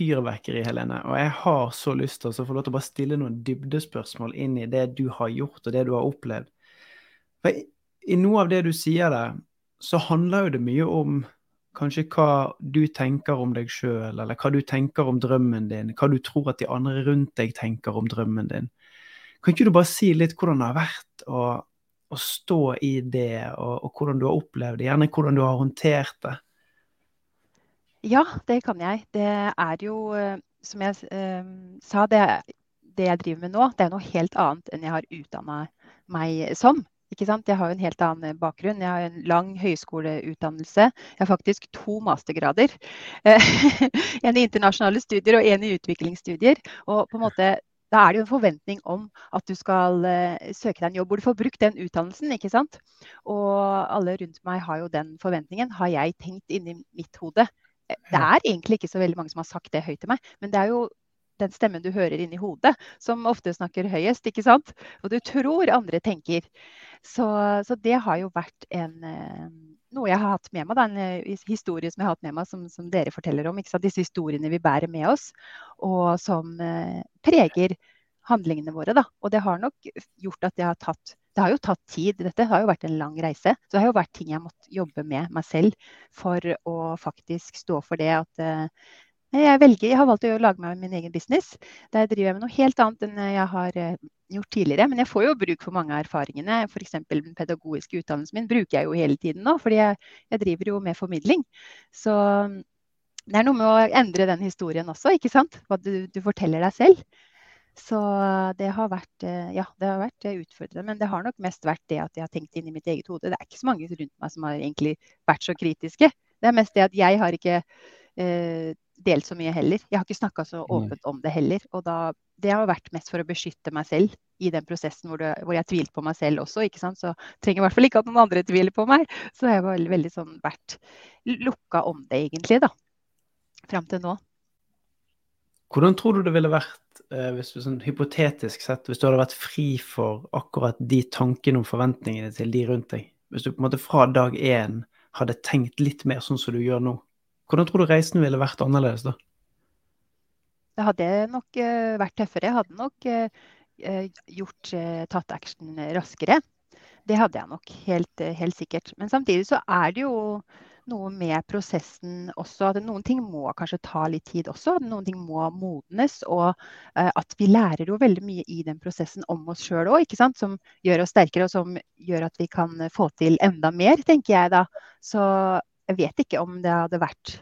Fyrverkeri, Helene, og jeg har så lyst til å få lov til å bare stille noen dybdespørsmål inn i det du har gjort og det du har opplevd. For I noe av det du sier der, så handler jo det mye om kanskje hva du tenker om deg sjøl, eller hva du tenker om drømmen din, hva du tror at de andre rundt deg tenker om drømmen din. Kan ikke du bare si litt hvordan det har vært å, å stå i det, og, og hvordan du har opplevd det, gjerne hvordan du har håndtert det? Ja, det kan jeg. Det er jo, eh, som jeg eh, sa, det, det, jeg driver med nå, det er noe helt annet enn jeg har utdanna meg som. Ikke sant? Jeg har jo en helt annen bakgrunn. Jeg har en lang høyskoleutdannelse. Jeg har faktisk to mastergrader. en i internasjonale studier og en i utviklingsstudier. Og på en måte, da er det jo en forventning om at du skal uh, søke deg en jobb hvor du får brukt den utdannelsen. ikke sant? Og alle rundt meg har jo den forventningen, har jeg tenkt inni mitt hode det er egentlig ikke så veldig mange som har sagt det høyt til meg, men det er jo den stemmen du hører inni hodet, som ofte snakker høyest, ikke sant? Og du tror andre tenker. Så, så det har jo vært en, eh, noe jeg har hatt med meg, da, en eh, historie som jeg har hatt med meg, som, som dere forteller om. Ikke sant? Disse historiene vi bærer med oss, og som eh, preger handlingene våre. Da. Og det har nok gjort at jeg har tatt det har jo tatt tid. Dette har jo vært en lang reise. Så det har jo vært ting jeg måtte jobbe med meg selv for å faktisk stå for det at uh, jeg, velger, jeg har valgt å lage meg min egen business. Der driver jeg med noe helt annet enn jeg har uh, gjort tidligere. Men jeg får jo bruk for mange av erfaringene. F.eks. den pedagogiske utdannelsen min bruker jeg jo hele tiden nå, fordi jeg, jeg driver jo med formidling. Så det er noe med å endre den historien også, ikke sant. Hva du, du forteller deg selv. Så det har vært, eh, ja, det har vært eh, utfordrende. Men det har nok mest vært det at jeg har tenkt inn i mitt eget hode. Det er ikke så mange rundt meg som har egentlig vært så kritiske. Det er mest det at jeg har ikke eh, delt så mye heller. Jeg har ikke snakka så åpent om det heller. Og da, det har vært mest for å beskytte meg selv i den prosessen hvor, det, hvor jeg tvilte på meg selv også. ikke sant? Så trenger i hvert fall ikke at noen andre tviler på meg. Så jeg har veldig, veldig sånn vært lukka om det, egentlig, da. Fram til nå. Hvordan tror du det ville vært, hvis du, sånn, hypotetisk sett, hvis du hadde vært fri for akkurat de tankene om forventningene til de rundt deg? Hvis du på en måte fra dag én hadde tenkt litt mer sånn som du gjør nå? Hvordan tror du reisen ville vært annerledes da? Det hadde nok uh, vært tøffere. Jeg hadde nok uh, gjort, tatt action raskere. Det hadde jeg nok, helt, helt sikkert. Men samtidig så er det jo noe med prosessen også. At noen ting må kanskje ta litt tid også. At Noen ting må modnes. Og uh, at vi lærer jo veldig mye i den prosessen om oss sjøl òg, som gjør oss sterkere og som gjør at vi kan få til enda mer, tenker jeg da. Så jeg vet ikke om det hadde vært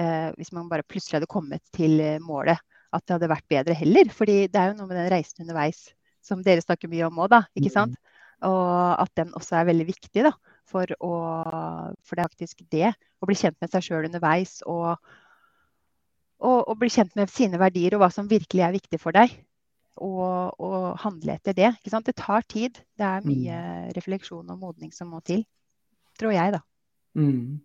uh, Hvis man bare plutselig hadde kommet til målet, at det hadde vært bedre heller. fordi det er jo noe med den reisen underveis som dere snakker mye om òg, da. Ikke mm. sant? Og at den også er veldig viktig. da for, å, for det er faktisk det. Å bli kjent med seg sjøl underveis og, og, og, bli kjent med sine verdier og hva som virkelig er viktig for deg. Og, og handle etter det. Det tar tid. Det er mye mm. refleksjon og modning som må til. Tror jeg, da. Mm.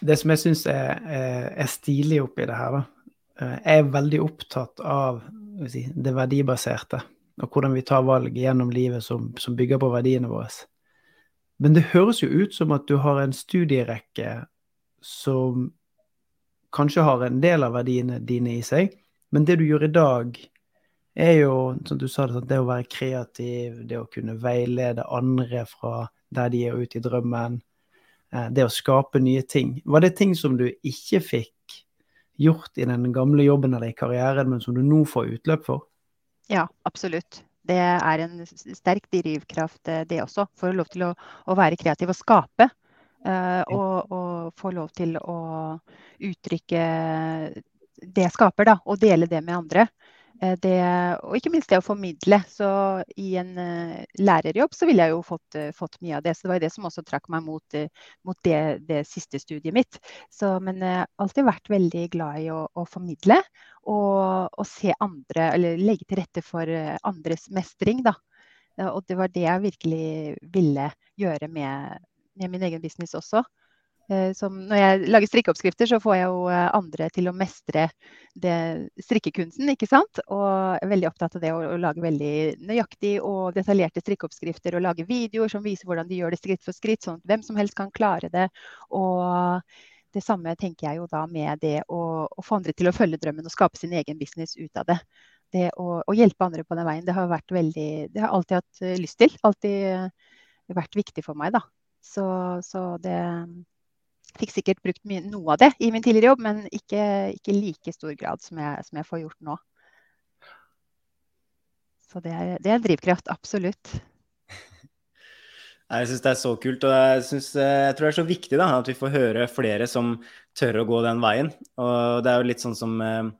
Det som jeg syns er, er, stilig oppi det her, da. Eh, jeg er veldig opptatt av si, det verdibaserte. Og hvordan vi tar valg gjennom livet som, som bygger på verdiene våre. Men det høres jo ut som at du har en studierekke som kanskje har en del av verdiene dine i seg, men det du gjør i dag, er jo, som du sa, det å være kreativ, det å kunne veilede andre fra der de er ute i drømmen, eh, det å skape nye ting. Var det ting som du ikke fikk gjort i den gamle jobben eller i karrieren, men som du nå får utløp for? Ja, absolutt. Det er en sterk drivkraft, eh, det også. For å lov til å, å være kreativ og skape. Uh, og, og, få lov til å uttrykke det jeg skaper, da, og dele det med andre. Eh, det, og ikke minst det å formidle. Så i en uh, lærerjobb så ville jeg jo fått, uh, fått, mye av det. Så det var det som også trakk meg mot, uh, mot det, det, siste studiet mitt. Så, men jeg har alltid vært veldig glad i å, å formidle og, og, se andre, eller legge til rette for andres mestring, da. Og det var det jeg virkelig ville gjøre med, med min egen business også. Eh, som når jeg lager strikkeoppskrifter, så får jeg jo eh, andre til å mestre det, strikkekunsten, ikke sant. Og jeg er veldig opptatt av det å, å, lage veldig nøyaktig og detaljerte strikkeoppskrifter. Og lage videoer som viser hvordan de gjør det skritt for skritt, sånn at hvem som helst kan klare det. Og det samme tenker jeg jo da med det å, å få andre til å følge drømmen og skape sin egen business ut av det. Det å, å hjelpe andre på den veien, det har veldig Det har alltid hatt eh, lyst til. Alltid vært viktig for meg, da. Så, så det Fikk sikkert brukt mye, noe av det i min tidligere jobb, men ikke, i like stor grad som jeg, som jeg, får gjort nå. Så det er, det er drivkraft, absolutt. Jeg syns det er så kult, og jeg, synes, eh, jeg, tror det er så viktig da, at vi får høre flere som tør å gå den veien. Og det er jo litt sånn som, eh,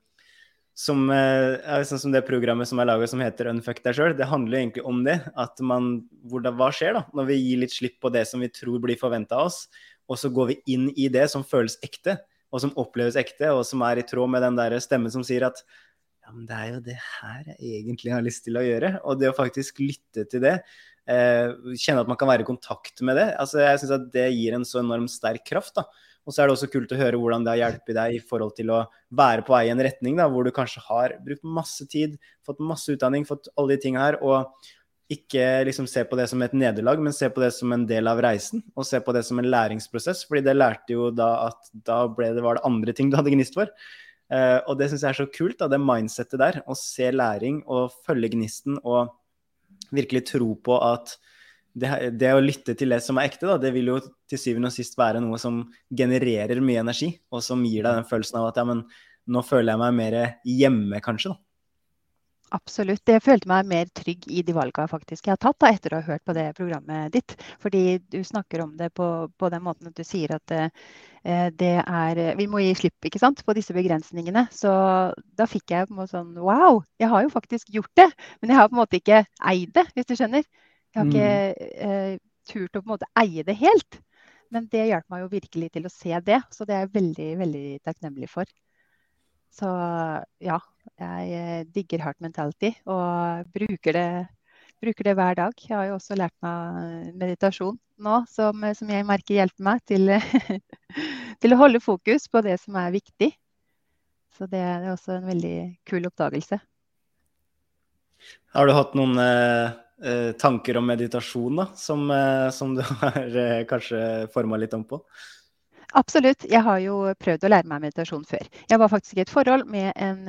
som, eh, sånn som det programmet som er laga som heter Unfuck deg sjøl. Det handler egentlig om det. At man, hvordan, hva skjer da, når vi gir litt slipp på det som vi tror blir forventa av oss? og så går vi inn i det som føles ekte, og som oppleves ekte, og som er i tråd med den der stemmen som sier at ja, men det er jo det her jeg egentlig har lyst til å gjøre. Og det å faktisk lytte til det, eh, kjenne at man kan være i kontakt med det, altså jeg syns at det gir en så enormt sterk kraft. da. Og så er det også kult å høre hvordan det har hjulpet deg i forhold til å være på vei i en retning da, hvor du kanskje har brukt masse tid, fått masse utdanning, fått alle de tinga her, og ikke liksom se på det som et nederlag, men se på det som en del av reisen. Og se på det som en læringsprosess, fordi det lærte jo da at da det, var det andre ting du hadde gnist for. Uh, og det syns jeg er så kult, da, det mindsettet der. Å se læring og følge gnisten og virkelig tro på at det, det, å lytte til det som er ekte, da, det vil jo til syvende og sist være noe som genererer mye energi, og som gir deg den følelsen av at ja, men nå føler jeg meg mer hjemme, kanskje. da. Absolutt. Jeg følte meg mer trygg i de valgene faktisk jeg har tatt da, etter å ha hørt på det programmet ditt. Fordi du snakker om det på, på den måten at du sier at eh, det er Vi må gi slipp ikke sant, på disse begrensningene. Så da fikk jeg på en måte sånn Wow, jeg har jo faktisk gjort det. Men jeg har på en måte ikke eid det, hvis du skjønner. Jeg har ikke mm. eh, turt å på en måte eie det helt. Men det hjalp meg jo virkelig til å se det. Så det er jeg veldig, veldig takknemlig for. Så ja, jeg eh, digger heart mentality og bruker det, bruker det, hver dag. Jeg har jo også lært meg meditasjon nå, som, som jeg merker hjelper meg til, til, å holde fokus på det som er viktig. Så det er også en veldig kul oppdagelse. Har du hatt noen eh, eh tanker om meditasjon da, som, eh, som du har eh, kanskje forma litt om på? Absolutt. Jeg har jo prøvd å lære meg meditasjon før. Jeg var faktisk i et forhold med en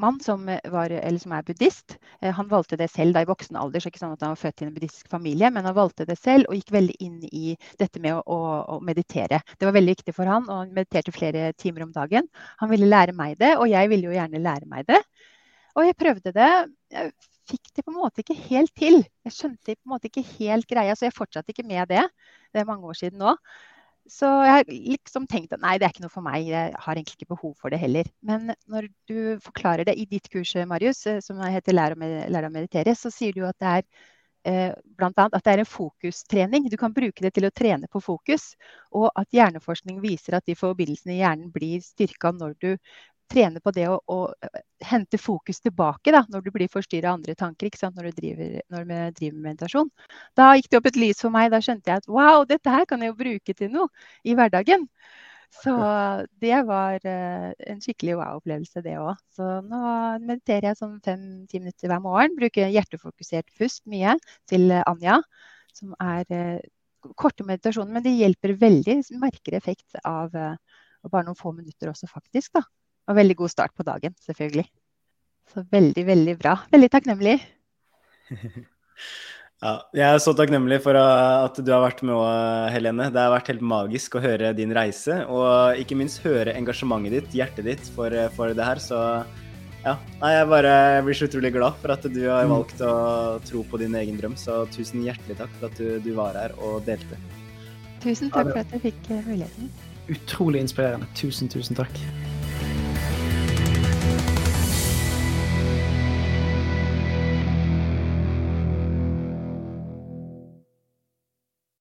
mann som, var, som, er buddhist. Han valgte det selv da i voksen alder, så ikke sånn at han var født i en buddhistisk familie, men han valgte det selv og gikk veldig inn i dette med å, å, å, meditere. Det var veldig viktig for han, og han mediterte flere timer om dagen. Han ville lære meg det, og jeg ville jo gjerne lære meg det. Og jeg prøvde det. Jeg fikk det på en måte ikke helt til. Jeg skjønte på en måte ikke helt greia, så jeg fortsatte ikke med det. Det er mange år siden nå. Så jeg har liksom tenkt at nei, det er ikke noe for meg. Jeg har egentlig ikke behov for det heller. Men når du forklarer det i ditt kurs, Marius, eh, som heter Lær å, meditere, så sier du at det er eh, blant annet at det er en fokustrening. Du kan bruke det til å trene på fokus. Og at hjerneforskning viser at de forbindelsene i hjernen blir styrka når du trene på det å, å eh, hente fokus tilbake da, når du blir forstyrra av andre tanker når du driver, når vi driver med meditasjon. Da gikk det opp et lys for meg. Da skjønte jeg at wow, dette her kan jeg jo bruke til noe i hverdagen. Så det var uh, en skikkelig wow-opplevelse, det òg. Så nå mediterer jeg sånn fem-ti minutter hver morgen. Bruker hjertefokusert pust mye til Anja, som er uh, korte meditasjoner. Men det hjelper veldig. Merker effekt av uh, bare noen få minutter også, faktisk. da. Og veldig god start på dagen, selvfølgelig. Så veldig, veldig bra. Veldig takknemlig. Ja, jeg er så takknemlig for at du har vært med òg, Helene. Det har vært helt magisk å høre din reise, og ikke minst høre engasjementet ditt, hjertet ditt, for, for det her. Så ja, jeg bare blir så utrolig glad for at du har mm. valgt å tro på din egen drøm. Så tusen hjertelig takk for at du, du var her og delte. Tusen takk for at jeg fikk eh, muligheten. Utrolig inspirerende. Tusen, tusen takk.